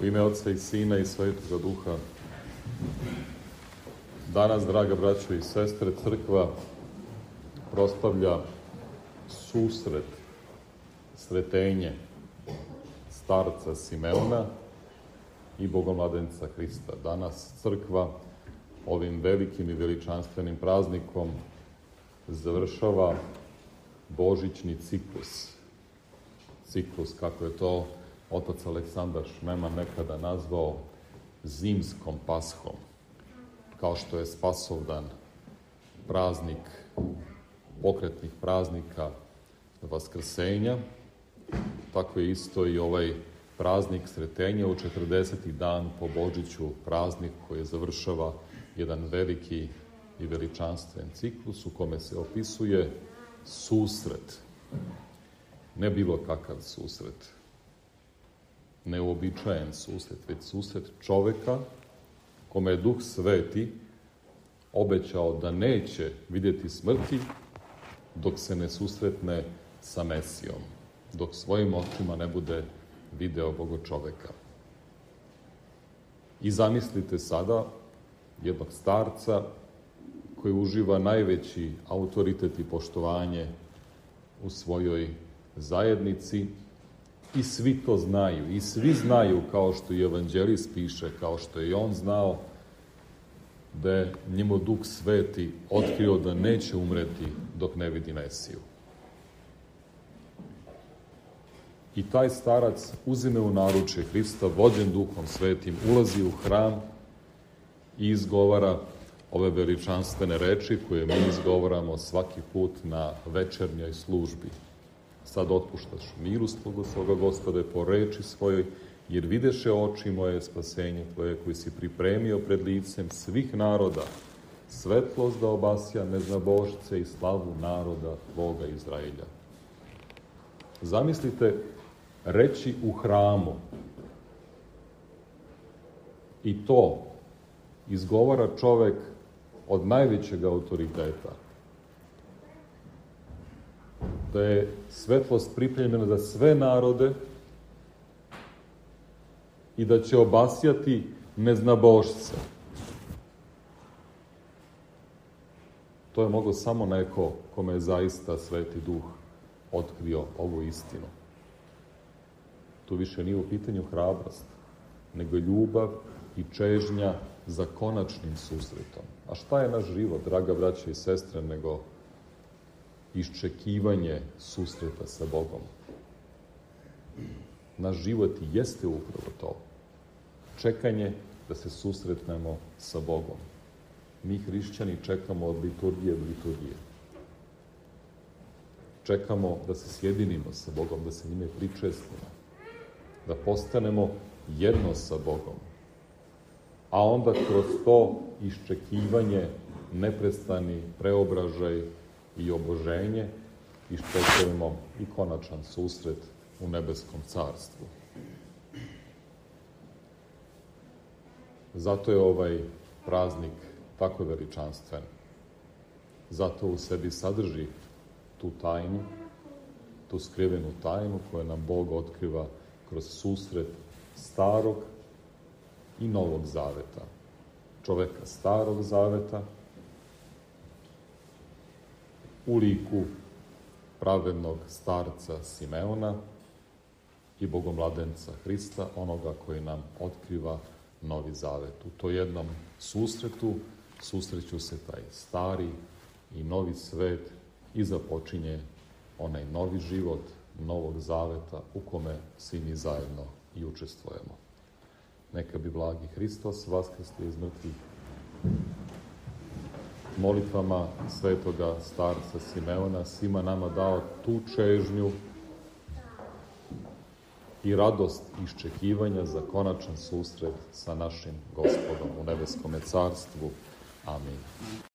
U ime Otca i Sina i Svetoga Duha. Danas, draga braćo i sestre, crkva proslavlja susret, sretenje starca Simeona i bogomladenca Hrista. Danas crkva ovim velikim i veličanstvenim praznikom završava božićni ciklus. Ciklus, kako je to otac Aleksandar Šmema nekada nazvao zimskom pashom, kao što je spasovdan praznik pokretnih praznika Vaskrsenja, tako je isto i ovaj praznik Sretenja u 40. dan po Božiću, praznik koji završava jedan veliki i veličanstven ciklus u kome se opisuje susret, ne bilo kakav susret, neobičajen susret, već susret čoveka kome je Duh Sveti obećao da neće videti smrti dok se ne susretne sa Mesijom, dok svojim očima ne bude video Boga čoveka. I zamislite sada jednog starca koji uživa najveći autoritet i poštovanje u svojoj zajednici, I svi to znaju, i svi znaju, kao što i evanđelist piše, kao što je i on znao, da je njemu Duh Sveti otkrio da neće umreti dok ne vidi Mesiju. I taj starac uzime u naručje Hrista, vođen Duhom Svetim, ulazi u hram i izgovara ove veličanstvene reči koje mi izgovaramo svaki put na večernjoj službi sad otpuštaš miru Tvoga svoga, Gospode, po reči svojoj, jer videše oči moje spasenje Tvoje, koji si pripremio pred licem svih naroda, svetlost da obasja neznabošce i slavu naroda Tvoga Izraelja. Zamislite reći u hramu i to izgovara čovek od najvećeg autoriteta – da je svetlost pripremljena za sve narode i da će obasjati neznabožce. To je moglo samo neko kome je zaista Sveti Duh otkrio ovu istinu. Tu više nije u pitanju hrabrost, nego ljubav i čežnja za konačnim susretom. A šta je naš život, draga braće i sestre, nego iščekivanje susreta sa Bogom. Naš život jeste upravo to. Čekanje da se susretnemo sa Bogom. Mi hrišćani čekamo od liturgije do liturgije. Čekamo da se sjedinimo sa Bogom, da se njime pričestimo, da postanemo jedno sa Bogom, a onda kroz to iščekivanje neprestani preobražaj i oboženje, ćemo i konačan susret u nebeskom carstvu. Zato je ovaj praznik tako veličanstven. Zato u sebi sadrži tu tajnu, tu skrivenu tajnu koju nam Bog otkriva kroz susret starog i novog zaveta. Čoveka starog zaveta, u liku pravednog starca Simeona i bogomladenca Hrista, onoga koji nam otkriva Novi Zavet. U to jednom susretu susreću se taj stari i novi svet i započinje onaj novi život Novog Zaveta u kome svi mi zajedno i učestvujemo. Neka bi blagi Hristos vaskrsli iz mrtvih molitvama svetoga starca Simeona svima nama dao tu čežnju i radost iščekivanja za konačan susret sa našim gospodom u nebeskom carstvu. Amin.